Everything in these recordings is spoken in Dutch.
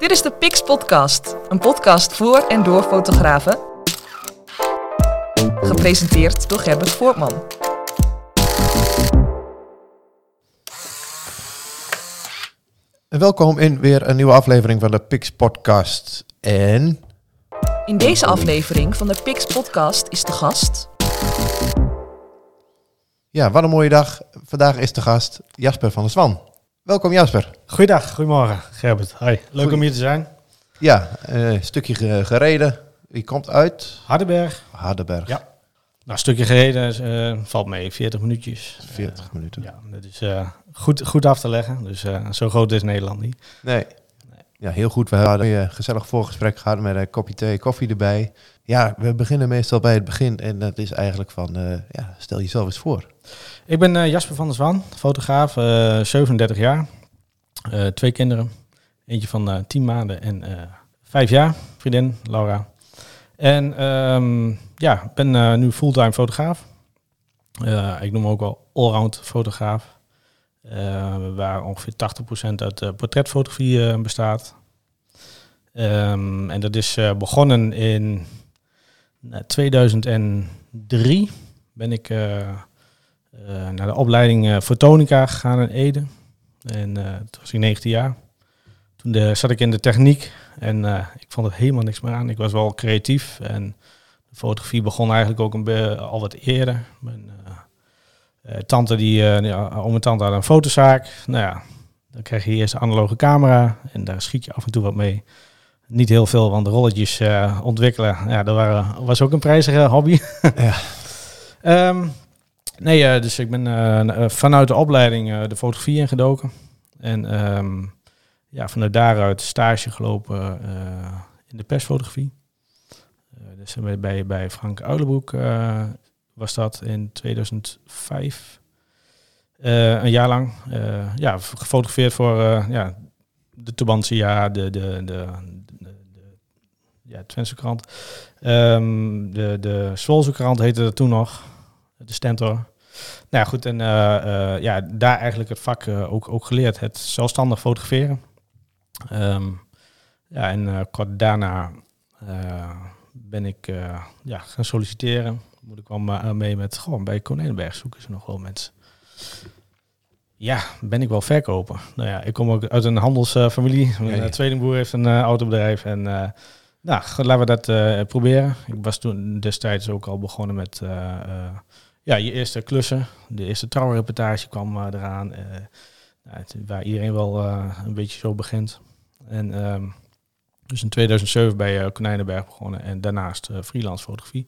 Dit is de Pix Podcast, een podcast voor en door fotografen. Gepresenteerd door Gerbert Voortman. Welkom in weer een nieuwe aflevering van de Pix Podcast. En In deze aflevering van de Pix Podcast is de gast ja, wat een mooie dag. Vandaag is de gast Jasper van der Zwan. Welkom Jasper. Goeiedag, goedemorgen Gerbert. Hi, leuk Goeie- om hier te zijn. Ja, eh, een stukje ge- gereden. Je komt uit Hardenberg. Hardenberg. Ja. Nou, een stukje gereden eh, valt mee, 40 minuutjes. 40 minuten. Eh, ja, dat is eh, goed, goed af te leggen. Dus eh, zo groot is Nederland niet. Nee. Ja, heel goed. We hadden een gezellig voorgesprek gehad met een kopje thee, koffie erbij. Ja, we beginnen meestal bij het begin. En dat is eigenlijk van, eh, ja, stel jezelf eens voor. Ik ben eh, Jasper van der Zwan, fotograaf, eh 37 jaar. Eh, twee kinderen. Eentje van eh 10 maanden en eh 5 jaar. Vriendin, Laura. En ehm, ja, ik ben eh, nu fulltime fotograaf. Eh, ik noem me ook wel allround fotograaf. Eh, waar ongeveer 80% uit eh, portretfotografie eh, bestaat. Ehm, en dat is begonnen in nou, 2003. Ben ik naar de opleiding fotonica gegaan in Ede. En toen was ik 19 jaar. Toen zat ik in de techniek en ik vond het helemaal niks meer aan. Ik was wel creatief en de fotografie begon eigenlijk ook al wat eerder. Tante die, eh ja, om mijn tante had een fotozaak. Nou ja, dan krijg je eerst een analoge camera en daar schiet je af en toe wat mee. Niet heel veel, want de rolletjes eh, ontwikkelen, ja, dat waren, was ook een prijzige hobby. Ja. Ehm, nee, eh, dus ik ben eh, eh, vanuit de opleiding eh, de fotografie ingedoken. En ehm, ja, vanuit daaruit stage gelopen eh, in de persfotografie. Eh, dus bij, bij, bij Frank Uilenbroek eh, was dat in 2005. Eh, een jaar lang. eh, ja, gefotografeerd voor eh, ja, de Tubantia, de, de, de, de, de ja, Twentse krant. Ehm, de, de Zwolse krant heette dat toen nog. De Stentor. Nou ja, goed. En ja, daar eigenlijk het vak ook, ook geleerd. Het zelfstandig fotograferen. Ehm, ja, en kort daarna ben ik ja, gaan solliciteren. Moet ik wel ma- mee met, gewoon bij Konijnenberg zoeken ze nog wel mensen. Ja, ben ik wel verkoper. Nou ja, ik kom ook uit een handelsfamilie. Mijn eh, tweelingbroer heeft een eh, autobedrijf. En eh, nou, laten we dat proberen. Ik was toen destijds ook al begonnen met ja, je eerste klussen. De eerste trouwreportage kwam eraan. nou, het- waar iedereen wel een beetje zo begint. En ehm, dus in 2007 bij eh, Konijnenberg begonnen en daarnaast eh, freelance fotografie.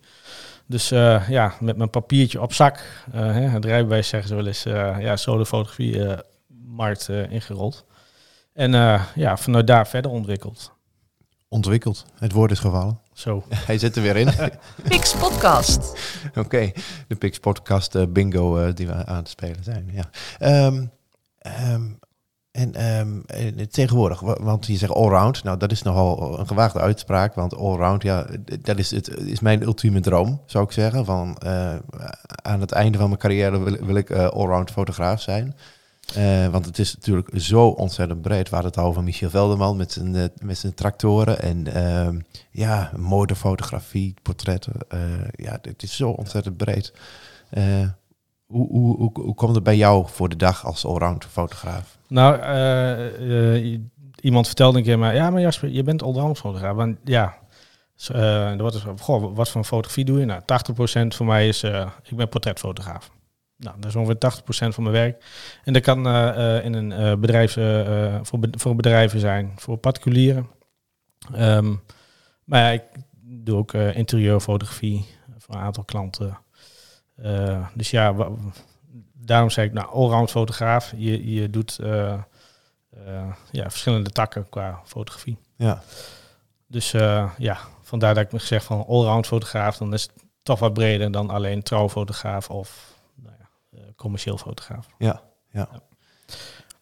Dus eh, ja, met mijn papiertje op zak, eh, hè, het rijbewijs zeggen ze wel eens, eh ja, zo de fotografie markt eh, ingerold. En eh, ja, vanuit daar verder ontwikkeld. Ontwikkeld. Het woord is gevallen. Zo. Hij zit er weer in. Pix Podcast. Oké, de Pix Podcast bingo eh, die we aan het spelen zijn. Ja. Ehm, ehm, en ehm, eh, tegenwoordig, wa- want je zegt allround, nou dat is nogal een gewaagde uitspraak, want allround, ja, dat is, het, is mijn ultieme droom, zou ik zeggen. Van, eh, aan het einde van mijn carrière wil, ik eh, allround fotograaf zijn. Eh, want het is natuurlijk zo ontzettend breed. We hadden het al van Michel Velderman met zijn, met zijn tractoren. En ehm, ja, modefotografie, portretten. ja, het is zo ontzettend breed. Hoe, hoe, hoe, hoe komt het bij jou voor de dag als allround fotograaf? Nou, eh, eh, iemand vertelde een keer maar, ja, maar Jasper, je bent allround fotograaf. Want ja, eh, wordt dus, goh, wat voor fotografie doe je? Nou, 80% voor mij is, ik ben portretfotograaf. Nou, dat is ongeveer 80% van mijn werk. En dat kan in een bedrijf, voor, voor bedrijven zijn, voor particulieren. Ehm, maar ja, ik doe ook interieurfotografie voor een aantal klanten. Eh, dus ja, daarom zei ik, nou, allround fotograaf. Je, je doet eh, eh, ja, verschillende takken qua fotografie. Ja, Dus ja, vandaar dat ik me gezegd van allround fotograaf, dan is het toch wat breder dan alleen trouwfotograaf of nou ja, commercieel fotograaf.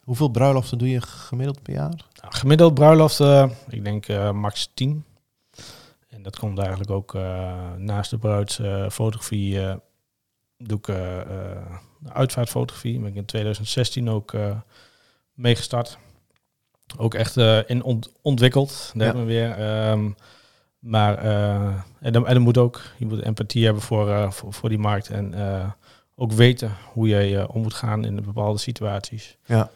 hoeveel bruiloften doe je gemiddeld per jaar? Nou, gemiddeld bruiloft, eh, ik denk max 10. En dat komt eigenlijk ook naast de bruidsfotografie doe ik eh, eh, uitvaartfotografie. Ben ik in 2016 ook eh meegestart. ook echt in ont- ontwikkeld. Daar Ja. hebben we weer. Ehm, maar eh, en, dan, en dan moet ook, je moet empathie hebben voor, voor, voor die markt. En ook weten hoe je om moet gaan in bepaalde situaties. Ja.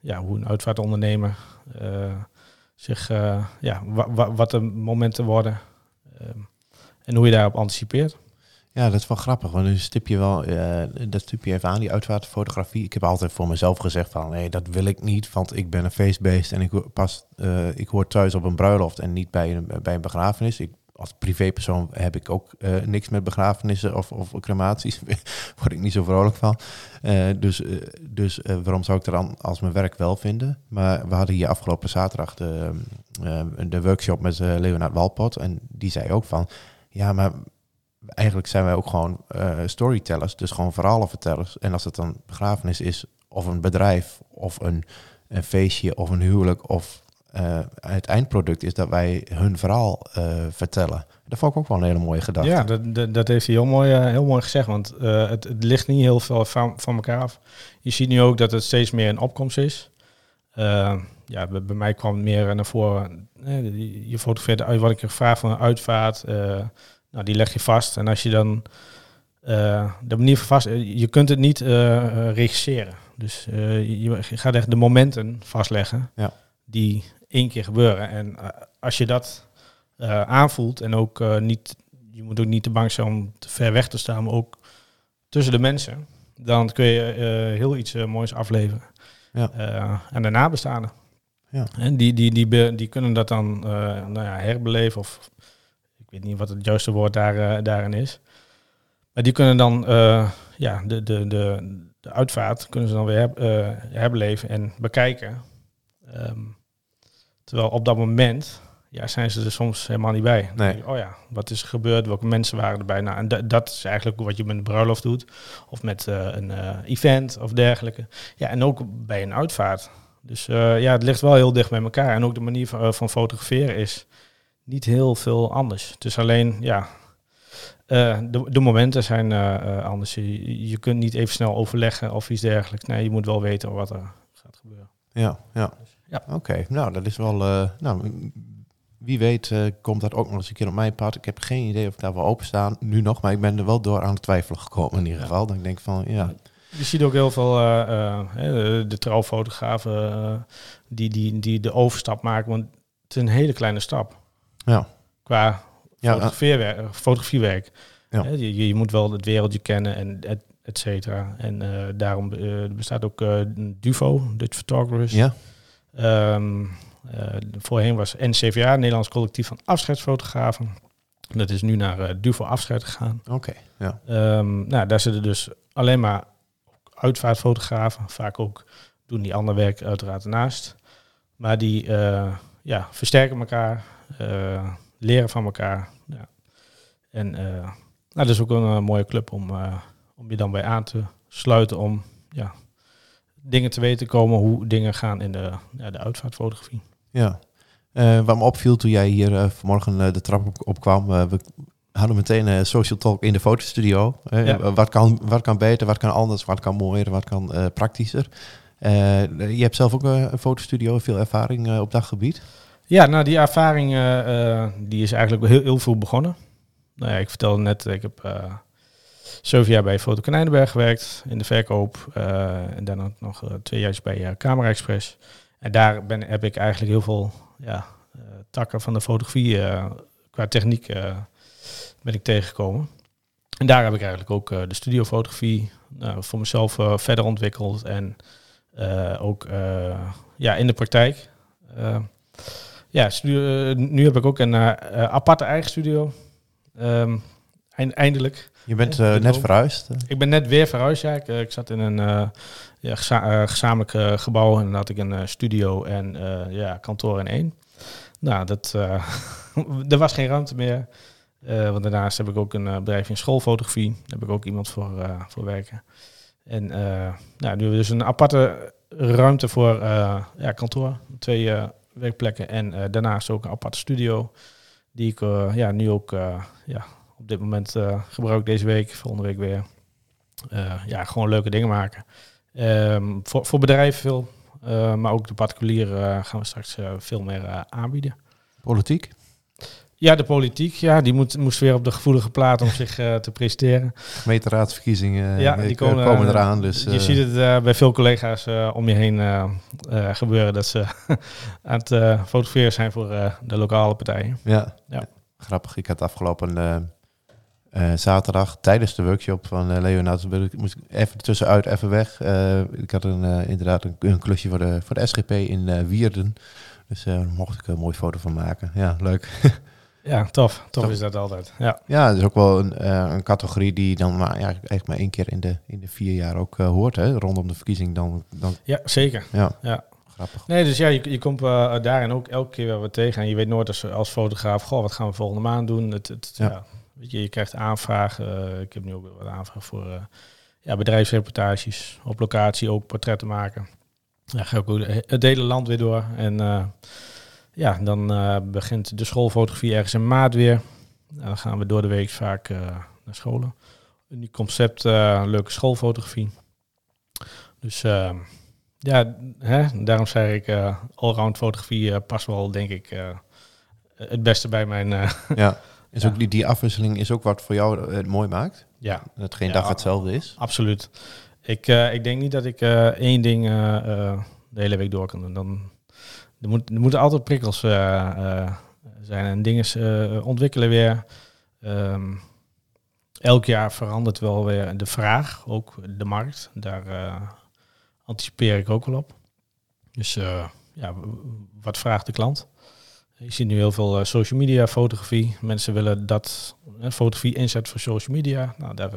Ja, hoe een uitvaartondernemer zich, ja, wa- wa- wat de momenten worden. ehm, en hoe je daarop anticipeert. Ja, dat is wel grappig, want nu stip je wel, eh, dat stip je even aan, die uitvaartfotografie. Ik heb altijd voor mezelf gezegd van, nee, dat wil ik niet, want ik ben een feestbeest en ik pas, eh, ik hoor thuis op een bruiloft en niet bij een, bij een begrafenis. Ik, als privépersoon heb ik ook eh, niks met begrafenissen of, of crematies. Word ik niet zo vrolijk van. Dus dus waarom zou ik er dan als mijn werk wel vinden? Maar we hadden hier afgelopen zaterdag de, de workshop met Leonard Walpot. En die zei ook van, ja, maar eigenlijk zijn wij ook gewoon eh, storytellers. Dus gewoon verhalenvertellers. En als het dan begrafenis is, of een bedrijf, of een, een feestje, of een huwelijk, of eh, het eindproduct is dat wij hun verhaal eh, vertellen. Dat vond ik ook wel een hele mooie gedachte. Ja, dat, dat, heeft hij heel mooi, heel mooi gezegd. Want het, het ligt niet heel veel van, van elkaar af. Je ziet nu ook dat het steeds meer een opkomst is. Ja, bij, mij kwam het meer naar voren. je- fotografeert uit wat ik gevraagd van een uitvaart. Nou, die leg je vast. En als je dan eh, de manier van vast... eh, Je kunt het niet eh, regisseren. Dus je, gaat echt de momenten vastleggen Ja. die één keer gebeuren. En als je dat aanvoelt en ook niet... Je moet ook niet te bang zijn om te ver weg te staan, maar ook tussen de mensen. Dan kun je heel iets moois afleveren. Ja. En de nabestaanden. Ja. En die, die, die, die kunnen dat dan nou ja, herbeleven. Of weet niet wat het juiste woord daar, eh, daarin is. Maar die kunnen dan eh, ja, de, de, de, de uitvaart kunnen ze dan weer eh, herbeleven en bekijken. Ehm, terwijl op dat moment ja, zijn ze er soms helemaal niet bij. Nee. je, Oh ja, wat is er gebeurd? Welke mensen waren erbij? Nou, en da- dat is eigenlijk wat je met een bruiloft doet. Of met een event of dergelijke. Ja, en ook bij een uitvaart. Dus ja, het ligt wel heel dicht bij elkaar. En ook de manier van, van fotograferen is niet heel veel anders. Het is alleen, ja, eh, de, de momenten zijn eh, eh, anders. Je, je kunt niet even snel overleggen of iets dergelijks. Nee, je moet wel weten wat er gaat gebeuren. Ja, ja. Ja. Oké, nou dat is wel... nou, wie weet komt dat ook nog eens een keer op mijn pad. Ik heb geen idee of ik daar wel openstaan nu nog, maar ik ben er wel door aan het twijfelen gekomen in ieder geval. Dan denk ik van, ja, Je ziet ook heel veel de, trouwfotografen die, die, die de overstap maken. Want het is een hele kleine stap ja, qua fotografeerwerk, fotografiewerk. Ja. Je, je moet wel het wereldje kennen en et, et cetera. En eh, daarom eh, bestaat ook eh, Duvo, Dutch Photographers. ja, Ehm, eh, voorheen was NCVA, Nederlands Collectief van Afscheidsfotografen. Dat is nu naar eh, Duvo Afscheid gegaan. oké, ja, Ehm, nou, daar zitten dus alleen maar uitvaartfotografen. Vaak ook doen die ander werk uiteraard ernaast. Maar die eh, ja, versterken elkaar, eh, leren van elkaar. Ja. En eh, nou, dat is ook een eh, mooie club om, om je dan bij aan te sluiten. Om ja, dingen te weten komen hoe dingen gaan in de, ja, de uitvaartfotografie. ja. Eh, wat me opviel toen jij hier vanmorgen de trap op, opkwam, eh, we hadden meteen een social talk in de fotostudio. Ja. wat, kan, wat kan beter, wat kan anders, wat kan mooier, wat kan praktischer. Eh, je hebt zelf ook eh, een fotostudio, veel ervaring eh, op dat gebied. Ja, nou die ervaring die is eigenlijk heel, heel veel begonnen. Nou ja, ik vertelde net, ik heb zeven jaar bij Foto Konijnenberg gewerkt in de verkoop. eh, en ook nog twee jaar bij Camera Express. En daar ben, heb ik eigenlijk heel veel ja, takken van de fotografie qua techniek ben ik tegengekomen. En daar heb ik eigenlijk ook de studiofotografie voor mezelf verder ontwikkeld. En ook eh, ja, in de praktijk. Eh, ja, studio, eh, nu heb ik ook een eh, eh, aparte eigen studio. Ehm, eind- eindelijk. Je bent eh, net verhuisd. eh. Ik ben net weer verhuisd. Ja. Ik, eh, ik zat in een eh, ja, geza- eh, gezamenlijk eh, gebouw en dan had ik een eh, studio en eh, ja, kantoor in één. Nou, dat, eh, er was geen ruimte meer. Eh, want daarnaast heb ik ook een eh, bedrijf in schoolfotografie. Daar heb ik ook iemand voor, eh, voor werken. En eh, nou, nu hebben we dus een aparte ruimte voor eh, ja, kantoor. Twee eh, werkplekken en daarnaast ook een aparte studio. Die ik ja, nu ook ja, op dit moment gebruik deze week, volgende week weer. Ja, gewoon leuke dingen maken. Ehm, voor, voor bedrijven veel. Maar ook de particulieren gaan we straks veel meer aanbieden. Politiek? Ja, de politiek, ja, die moet, moest weer op de gevoelige plaat om zich eh, te presteren. Gemeenteraadsverkiezingen Ja, eh, die komen, komen, eh, eraan. Dus, je eh, ziet het eh, bij veel collega's eh, om je heen eh, eh, gebeuren dat ze aan het eh, fotograferen zijn voor eh, de lokale partijen. Ja. Ja. grappig. Ik had afgelopen eh, eh, zaterdag tijdens de workshop van uh, Leonard, moest ik even tussenuit, even weg. Eh, ik had een, eh, inderdaad een, een klusje voor de, voor de SGP in eh, Wierden. Dus eh, daar mocht ik een mooie foto van maken. Ja, leuk. Ja, tof. Tof Tof. is dat altijd. Ja, Ja, dat is ook wel een, eh, een categorie die dan maar, ja, eigenlijk maar één keer in de, in de vier jaar ook eh, hoort. Hè? Rondom de verkiezing dan, dan ja zeker. ja, Ja. grappig. Nee, dus ja, je, je komt eh, daarin ook elke keer weer wat tegen. En je weet nooit als, als fotograaf, goh, wat gaan we volgende maand doen? Het, het, Ja. ja. weet je, je krijgt aanvragen. ik heb nu ook wat aanvragen voor ja, bedrijfsreportages. Op locatie ook portretten maken. Ja, ga ik ook het hele land weer door. En ja, dan eh, begint de schoolfotografie ergens in maart weer. Nou, dan gaan we door de week vaak eh, naar scholen. Een nieuw concept, eh, leuke schoolfotografie. Dus eh, ja, hè, daarom zeg ik, allround fotografie past wel, denk ik, het beste bij mijn... Ja. Is Ja. Ook die, die afwisseling is ook wat voor jou het mooi maakt? ja, Dat het geen Ja. dag hetzelfde is? absoluut. Ik, ik denk niet dat ik één ding de hele week door kan doen. Dan, er, moet, moeten altijd prikkels eh, eh, zijn en dingen eh, ontwikkelen weer. Ehm, elk jaar verandert wel weer de vraag, ook de markt. Daar anticipeer ik ook wel op. Dus ja, wat vraagt de klant? Je ziet nu heel veel social media fotografie. Mensen willen dat fotografie inzet voor social media. Nou, daar,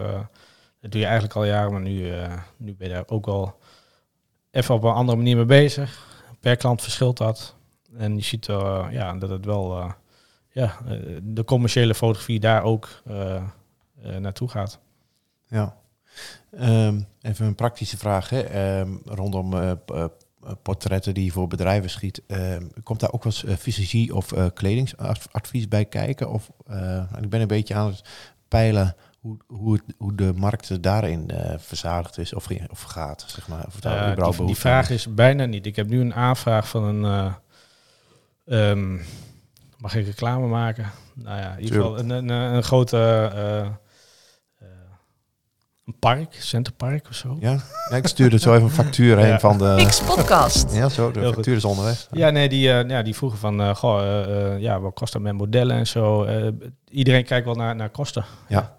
dat doe je eigenlijk al jaren, maar nu, nu ben je daar ook wel even op een andere manier mee bezig. Per klant verschilt dat. En je ziet eh, ja, dat het wel eh, ja, eh, de commerciële fotografie daar ook naartoe gaat. Ja. Ehm, even een praktische vraag hè? Ehm, rondom portretten die je voor bedrijven schiet. Ehm, komt daar ook wel eens fysiologie of eh, kledingsadvies bij kijken? Of, ik ben een beetje aan het peilen hoe, hoe, het, hoe de markt daarin eh, verzadigd is of, of gaat, zeg maar. Of daar die, die vraag is bijna niet. Ik heb nu een aanvraag van een. eh, ehm, mag ik reclame maken? Nou ja, in ieder geval een, een, een grote. eh, eh, een park, Centerpark of zo. Ja? ja, ik stuurde zo even een factuur heen Ja. van de... Pix Podcast. Ja, zo, de Heel factuur is onderweg. Ja, nee, die, eh, ja, die vroegen van, eh, goh, ja, wat kost dat met modellen en zo. Eh, iedereen kijkt wel naar, naar kosten. Ja.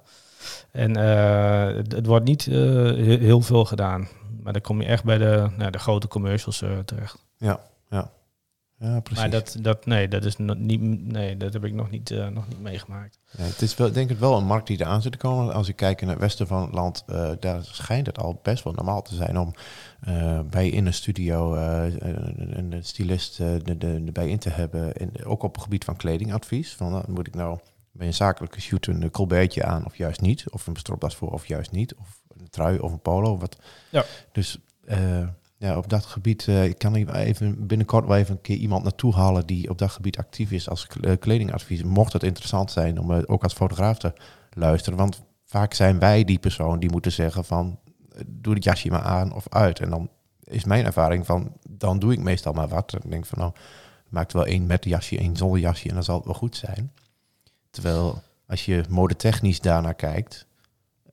En eh, het, het wordt niet eh, he- heel veel gedaan. Maar dan kom je echt bij de, nou, de grote commercials eh, terecht. Ja, precies. Maar dat, dat, nee, dat is niet, nee, dat heb ik nog niet, nog niet meegemaakt. Ja, het is wel, denk ik wel een markt die eraan zit te komen. Als ik kijk in het westen van het land, daar schijnt het al best wel normaal te zijn om bij in een studio een, een stylist de, de, erbij in te hebben. En ook op het gebied van kledingadvies. Van, nou, moet ik nou bij een zakelijke shoot een colbertje aan of juist niet? Of een stropdas voor of juist niet? Of een trui of een polo? Wat. Ja. Dus eh, ja, op dat gebied eh, ik kan ik even binnenkort wel even een keer iemand naartoe halen die op dat gebied actief is als kle- kledingadvies. Mocht het interessant zijn om eh, ook als fotograaf te luisteren. Want vaak zijn wij die persoon die moeten zeggen van eh, doe het jasje maar aan of uit. En dan is mijn ervaring van dan doe ik meestal maar wat. En ik denk van nou, maak er wel één met jasje, één zonder jasje en dan zal het wel goed zijn. Terwijl als je modetechnisch daarnaar kijkt,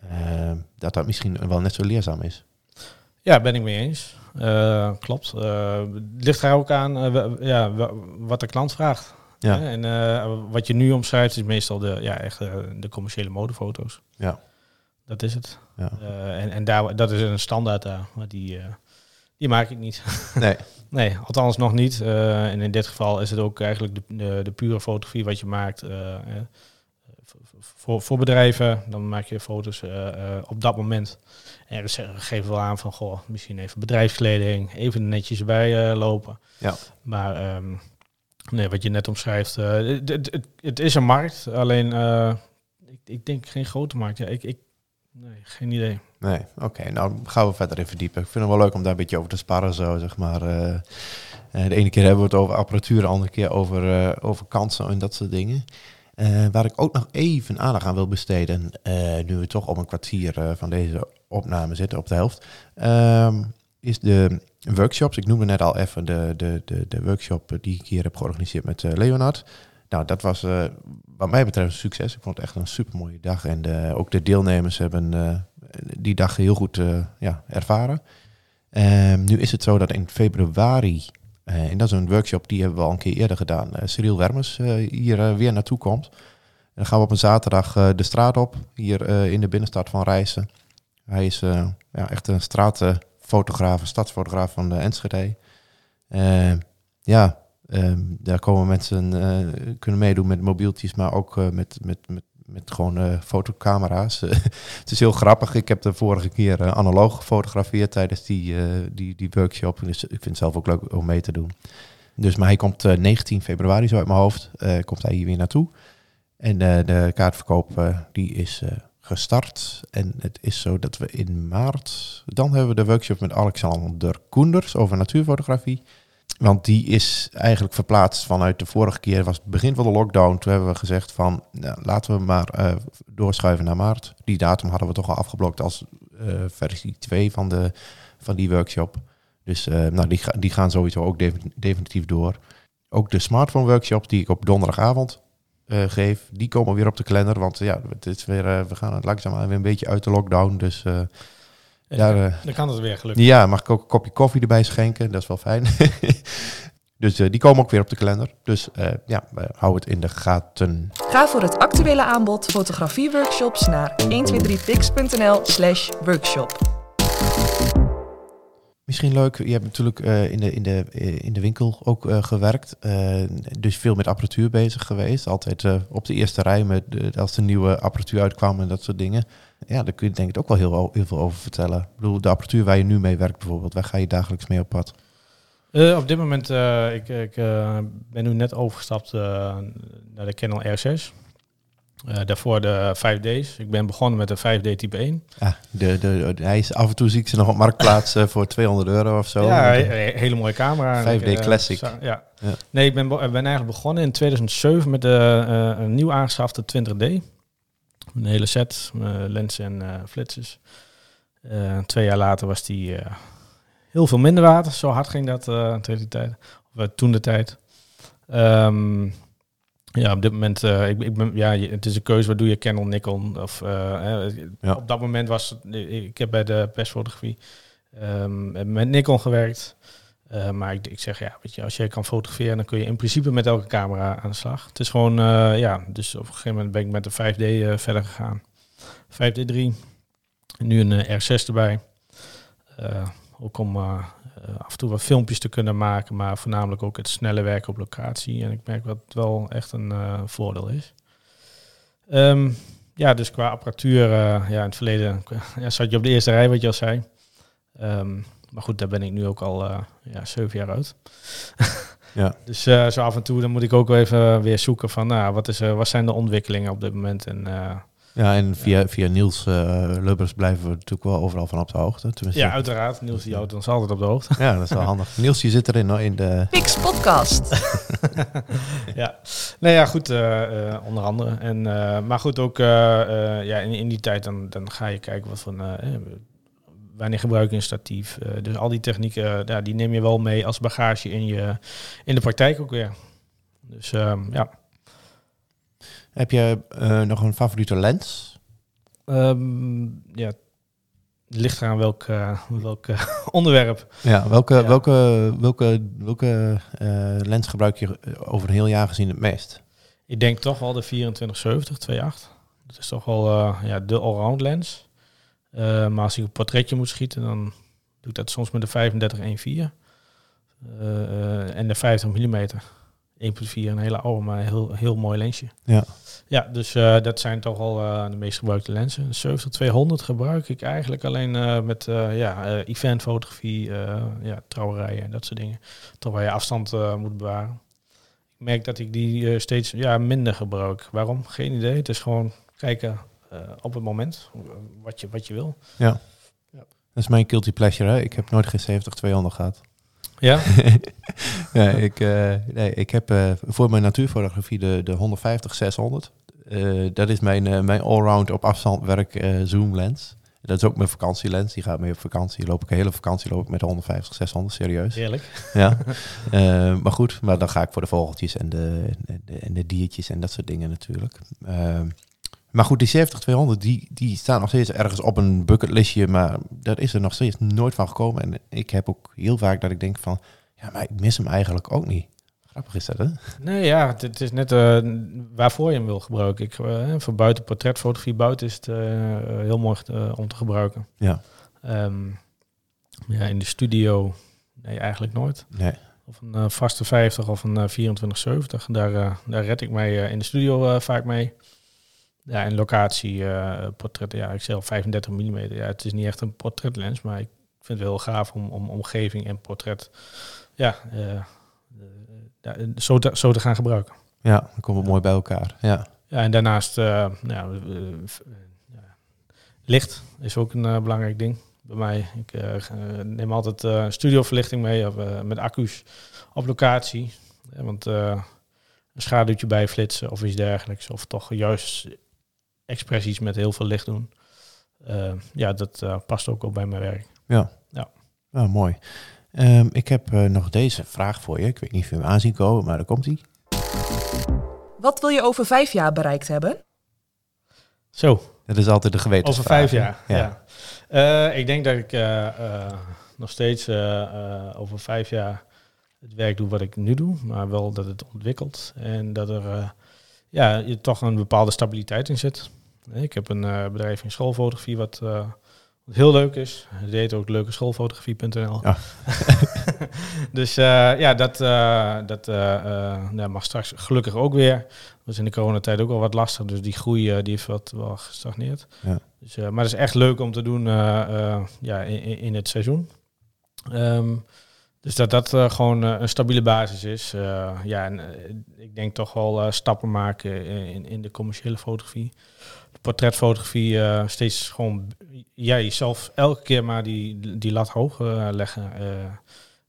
eh, dat dat misschien wel net zo leerzaam is. Ja, ben ik mee eens. Eh, klopt. Het ligt er ook aan ja, wa- wat de klant vraagt. Ja. Hè? En wat je nu omschrijft is meestal de, ja, echt, de commerciële modefoto's. Ja. Dat is het. Ja. En en daar, dat is een standaard daar. Maar die, die maak ik niet. Nee, Nee, althans nog niet. Eh, en in dit geval is het ook eigenlijk de, de, de pure fotografie wat je maakt. eh, eh, voor- voor, bedrijven, dan maak je foto's op dat moment. En we zeggen- geven wel aan van, goh, misschien even bedrijfskleding, even netjes bij lopen. Ja. Maar ehm, nee, wat je net omschrijft, het, het, het, het is een markt, alleen ik, ik denk geen grote markt. Ja, ik, ik, nee, geen idee. Nee, oké. nou gaan we verder in verdiepen. Ik vind het wel leuk om daar een beetje over te sparren, zo zeg maar. eh. Eh, de ene keer hebben we het over apparatuur, de andere keer over, eh, over kansen en dat soort dingen. Waar ik ook nog even aandacht aan wil besteden, nu we toch op een kwartier van deze opname zitten, op de helft, ehm, is de workshops. Ik noemde net al even de, de, de, de workshop die ik hier heb georganiseerd met Leonard. Nou, dat was wat mij betreft een succes. Ik vond het echt een super mooie dag. En ook de deelnemers hebben die dag heel goed eh, ja, ervaren. Ehm, nu is het zo dat in februari, eh, en dat is een workshop die hebben we al een keer eerder gedaan, eh Cyril Wermers hier weer naartoe komt. En dan gaan we op een zaterdag de straat op, hier in de binnenstad van Rijssen. Hij is ja, echt een straatfotograaf, een stadsfotograaf van de Enschede. Eh, ja, ehm, daar komen mensen kunnen meedoen met mobieltjes, maar ook met, met, met, met gewoon eh, fotocamera's. het is heel grappig. Ik heb de vorige keer eh, analoog gefotografeerd tijdens die, eh, die, die workshop. Dus ik vind het zelf ook leuk om mee te doen. Dus, maar hij komt eh, 19 februari, zo uit mijn hoofd, komt hij hier weer naartoe. En de kaartverkoop die is gestart. En het is zo dat we in maart, dan hebben we de workshop met Alexander Koenders over natuurfotografie. Want die is eigenlijk verplaatst vanuit de vorige keer, was het begin van de lockdown. Toen hebben we gezegd van, nou, laten we maar eh, doorschuiven naar maart. Die datum hadden we toch al afgeblokt als eh, versie 2 van, de, van die workshop. Dus eh, nou, die, die gaan sowieso ook defi- definitief door. Ook de smartphone workshops die ik op donderdagavond geef, die komen weer op de kalender. Want ja, het is weer, we gaan langzaamaan weer een beetje uit de lockdown. Dus daar, dan, eh, dan kan het weer gelukkig. ja, mag ik ook een kopje koffie erbij schenken? Dat is wel fijn. dus eh, die komen ook weer op de kalender. Dus eh, ja, houden het in de gaten. Ga voor het actuele aanbod fotografieworkshops naar 123pix.nl slash workshop. Misschien leuk, je hebt natuurlijk eh, in, de, in, de, in de winkel ook eh, gewerkt. eh, dus veel met apparatuur bezig geweest. Altijd eh, op de eerste rij met, als de nieuwe apparatuur uitkwam en dat soort dingen. Ja, daar kun je denk ik ook wel heel, heel veel over vertellen. Ik bedoel, de apparatuur waar je nu mee werkt bijvoorbeeld, waar ga je dagelijks mee op pad? Eh, op dit moment, eh ik, ik eh, ben nu net overgestapt naar de Canon R6. Eh, daarvoor de 5D's. Ik ben begonnen met de 5D type 1. Ah, de, de, de- hij is af en toe zie ik ze nog op marktplaats voor 200 euro of zo. Ja, he- he- hele mooie camera. 5D En ik, eh, Classic. ja. Ja. Nee, ik ben, be- ben eigenlijk begonnen in 2007 met de, een nieuw aangeschafte 20D. Een hele set, eh, lenzen en eh flitsers. Eh, twee jaar later was die heel veel minder waard. Zo hard ging dat tegen die tijd. Of toen de tijd. Ehm, ja, op dit moment, ik, ik ben, ja, het is een keuze, wat doe je, Canon, Nikon? Of, eh, Ja. Op dat moment was, ik heb bij de persfotografie ehm, met Nikon gewerkt. Eh, maar ik, zeg, ja, weet je, als je kan fotograferen, dan kun je in principe met elke camera aan de slag. Het is gewoon, eh, ja, dus op een gegeven moment ben ik met de 5D eh, verder gegaan. 5D3, nu een eh, R6 erbij. Ook om af en toe wat filmpjes te kunnen maken, maar voornamelijk ook het snelle werken op locatie. En ik merk dat het wel echt een voordeel is. Ehm, ja, dus qua apparatuur, ja, in het verleden ja, zat je op de eerste rij, wat je al zei. Ehm, maar goed, daar ben ik nu ook al eh, ja, zeven jaar uit. Ja. Dus eh, zo af en toe dan moet ik ook wel even weer zoeken van, nou, wat, is, eh, wat zijn de ontwikkelingen op dit moment? En eh, Ja, en via, via Niels eh Lubbers blijven we natuurlijk wel overal van op de hoogte. Tenminste, ja, uiteraard, Niels die houdt ons altijd op de hoogte. ja, dat is wel handig. Niels, je zit erin in de... Pix Podcast. ja, nee, ja, goed, eh, eh, onder andere. En, eh, maar goed, ook eh, eh, ja, in, in die tijd dan, dan ga je kijken wat voor, wanneer gebruik je een statief. Eh, dus al die technieken, ja, die neem je wel mee als bagage in, je, in de praktijk ook weer. Dus ehm, ja. Heb je eh, nog een favoriete lens? Ehm, ja, ligt eraan welk, eh, welk eh, onderwerp. Ja, welke, Ja. welke, welke, welke eh, lens gebruik je over een heel jaar gezien het meest? Ik denk toch wel de 2470 2.8. Dat is toch wel eh, ja, de allround lens. Eh, maar als ik een portretje moet schieten, dan doe ik dat soms met de 35 1.4. Eh, eh, en de 50 mm 1.4, een hele oude, maar heel, heel mooi lensje. Ja. Ja, dus dat zijn toch al de meest gebruikte lenzen. De 70-200 gebruik ik eigenlijk alleen met ja, eventfotografie, ja, trouwerijen en dat soort dingen. Toch waar je afstand moet bewaren. Ik merk dat ik die steeds ja, minder gebruik. Waarom? Geen idee. Het is gewoon kijken op het moment eh, wat je, wat je wil. Dat is mijn guilty pleasure. Hè? Ik heb nooit geen 70-200 gehad. Ja? ja, ik, eh, nee, ik heb eh, voor mijn natuurfotografie de, de 150-600. Eh, dat is mijn, eh, mijn allround op afstand werk eh, zoom lens. Dat is ook mijn vakantielens. Die gaat mee op vakantie. Loop ik een hele vakantie loop ik met 150, 600, serieus. Heerlijk. Ja. Eh, maar goed, maar dan ga ik voor de vogeltjes en de, en de, en de diertjes en dat soort dingen natuurlijk. Maar goed, die 70-200, die, die staan nog steeds ergens op een bucketlistje. Maar daar is er nog steeds nooit van gekomen. En ik heb ook heel vaak dat ik denk van... Ja, maar ik mis hem eigenlijk ook niet. Grappig is dat, hè? Nee, ja, het, is net eh, waarvoor je hem wil gebruiken. Ik, eh, voor buiten portretfotografie, buiten is het eh, heel mooi om te gebruiken. Ja. Ehm, ja, in de studio, nee, eigenlijk nooit. Nee. Of een vaste 50 of een eh, 2470. Daar, daar red ik mij in de studio vaak mee. Ja, en locatie, eh portretten, ja, ik zeg 35 mm. Ja, het is niet echt een portretlens, maar ik vind het wel gaaf om, om omgeving en portret ja, eh, eh, zo, te, zo te gaan gebruiken. Ja, dan komen we mooi bij elkaar. Ja. Ja, en daarnaast, nou, licht is ook een belangrijk ding bij mij. Ik neem altijd studioverlichting mee of, met accu's op locatie. Want een schaduwtje bijflitsen of iets dergelijks. Of toch juist expressies met heel veel licht doen. Eh, ja, dat eh, past ook wel bij mijn werk. Ja. Ja. Nou, mooi. Ehm, ik heb eh, nog deze vraag voor je. Ik weet niet of je hem aanzien komen, maar daar komt hij. Wat wil je over vijf jaar bereikt hebben? Zo, Dat is altijd de gewetensvraag. Over vijf jaar, ja. Eh, ik denk dat ik eh, eh, nog steeds eh, eh, over vijf jaar het werk doe wat ik nu doe, maar wel dat het ontwikkelt en dat er eh, ja, je toch een bepaalde stabiliteit in zit. Ik heb een eh, bedrijf in schoolfotografie wat, eh, wat heel leuk is. Het heet ook leukeschoolfotografie.nl. Ja. dus eh, ja, dat, dat nou, mag straks gelukkig ook weer. Dat was in de coronatijd ook al wat lastig, dus die groei die heeft wat wel gestagneerd. Ja. Dus, maar het is echt leuk om te doen ja, in, in- in het seizoen. Ehm, dus dat dat eh, gewoon eh, een stabiele basis is. Eh, ja, en ik denk toch wel stappen maken in, in de commerciële fotografie. Portretfotografie steeds gewoon ja, jezelf elke keer maar die, die lat hoog leggen.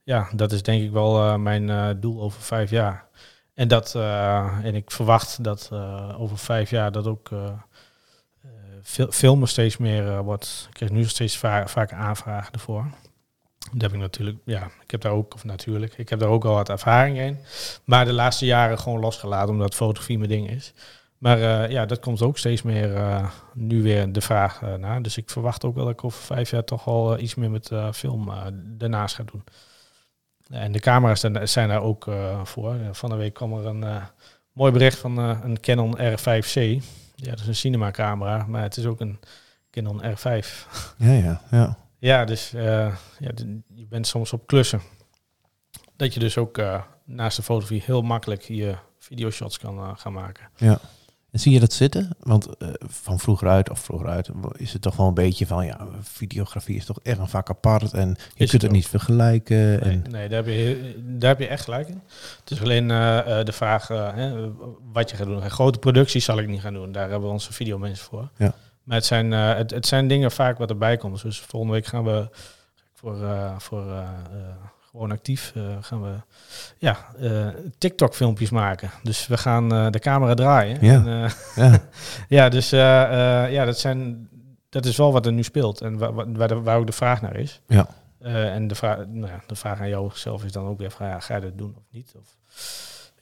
Ja, dat is denk ik wel mijn doel over vijf jaar. En, dat, en ik verwacht dat over vijf jaar dat ook fil- filmen steeds meer wordt. Ik krijg nu steeds va vaak aanvragen ervoor. Dat heb ik natuurlijk, ja, ik heb daar ook, of natuurlijk, ik heb daar ook al wat ervaring in. Maar de laatste jaren gewoon losgelaten, omdat fotografie mijn ding is. Maar eh, ja, dat komt ook steeds meer eh, nu weer de vraag eh, naar. Dus ik verwacht ook wel dat ik over vijf jaar toch eh, iets meer met film daarnaast ga doen. En de camera's zijn- daar ook voor. Van de week kwam er een mooi bericht van een Canon R5C. Ja, dat is een cinema camera, maar het is ook een Canon R5. Ja, ja, ja. Ja, dus eh, ja, je bent soms op klussen. Dat je dus ook eh, naast de fotografie heel makkelijk je videoshots kan eh, gaan maken. En zie je dat zitten? Want van vroeger uit, of vroeger uit, is het toch wel een beetje van, ja, videografie is toch echt een vak apart en je kunt het niet vergelijken. Nee, En, nee daar, heb je, daar heb je echt gelijk in. Het is alleen de vraag hè, wat je gaat doen. Grote producties zal ik niet gaan doen. Daar hebben we onze videomensen voor. Ja. Maar het zijn, eh, het, het zijn dingen vaak wat erbij komt. Dus volgende week gaan we voor, eh, voor eh, gewoon actief gaan we ja, TikTok filmpjes maken. Dus we gaan de camera draaien. Ja. En, ja, ja, dus ja, dat, zijn, dat is wel wat er nu speelt en wa- wa- waar, de- waar ook de vraag naar is. Ja. En de vraag, nou ja, de vraag aan jou zelf is dan ook weer van, ja, ga je dat doen of niet? Of,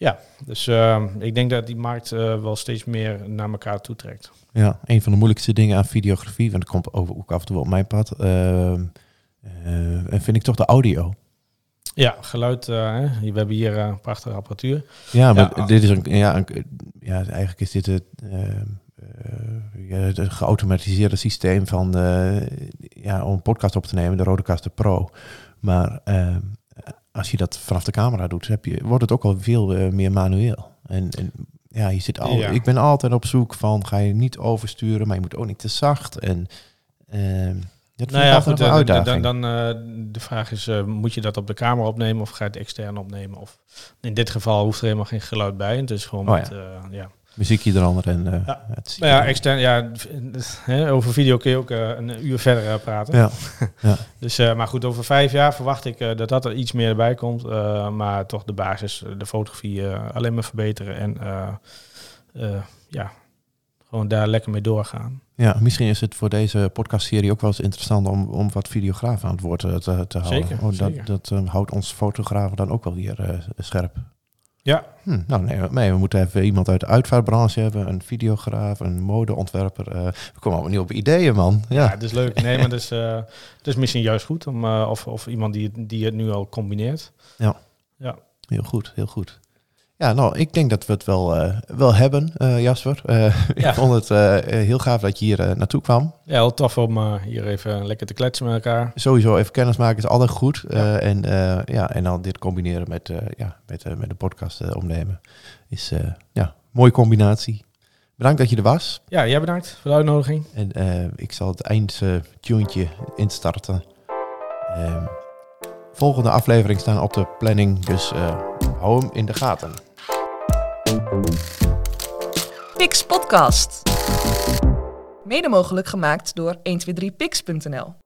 ja, dus eh, ik denk dat die markt eh, wel steeds meer naar elkaar toetrekt. ja, een van de moeilijkste dingen aan videografie, want dat komt over, ook af en toe op mijn pad, eh, en vind ik toch de audio. Ja, geluid, hè, we hebben hier eh, prachtige apparatuur. Ja, maar Ja. dit is een, ja, een, ja, eigenlijk is dit het, geautomatiseerde systeem van, ja, om een podcast op te nemen, de Rodecaster Pro. Maar ehm, als je dat vanaf de camera doet, heb je, wordt het ook al veel eh, meer manueel. En, en ja, je zit al, Ja. ik ben altijd op zoek van, ga je niet oversturen, maar je moet ook niet te zacht. En ehm dat Nou ja, goed, een eh, uitdaging. dan, dan eh, de vraag is, eh, moet je dat op de camera opnemen of ga je het extern opnemen? Of in dit geval hoeft er helemaal geen geluid bij. Het is gewoon Oh met, eh, ja. Muziekje eronder en eh, Ja. het Nou ja, er- extern, ja, over video kun je ook eh, een uur verder eh, praten. Ja. Ja. Dus, maar goed, over vijf jaar verwacht ik dat dat er iets meer erbij komt. maar toch de basis, de fotografie alleen maar verbeteren. En ja, gewoon daar lekker mee doorgaan. Ja, misschien is het voor deze podcastserie ook wel eens interessant om, om wat videografen aan het woord te, te houden. Zeker, Oh, dat zeker. dat houdt ons fotografen dan ook wel weer scherp. Ja, Hm, nou nee, nee, we moeten even iemand uit de uitvaartbranche hebben, een videograaf, een modeontwerper. eh, we komen allemaal niet op ideeën, man. ja. Ja, het is leuk. Nee, maar het is, het is misschien juist goed om, eh, of, of iemand die, het- die het nu al combineert. heel goed, heel goed. Ja, nou, ik denk dat we het wel, eh, wel hebben, eh, Jasper. Eh, Ja. Ik vond het heel gaaf dat je hier naartoe kwam. Ja, heel tof om hier even lekker te kletsen met elkaar. Sowieso even kennis maken is altijd goed. En, ja, en dan dit combineren met, ja, met, met de podcast opnemen is ja, een mooie combinatie. Bedankt dat je er was. Ja, jij bedankt voor de uitnodiging. En ik zal het eindtuntje instarten. Ehm, volgende aflevering staan op de planning, dus hou hem in de gaten. Pix Podcast. Mede mogelijk gemaakt door 123pix.nl.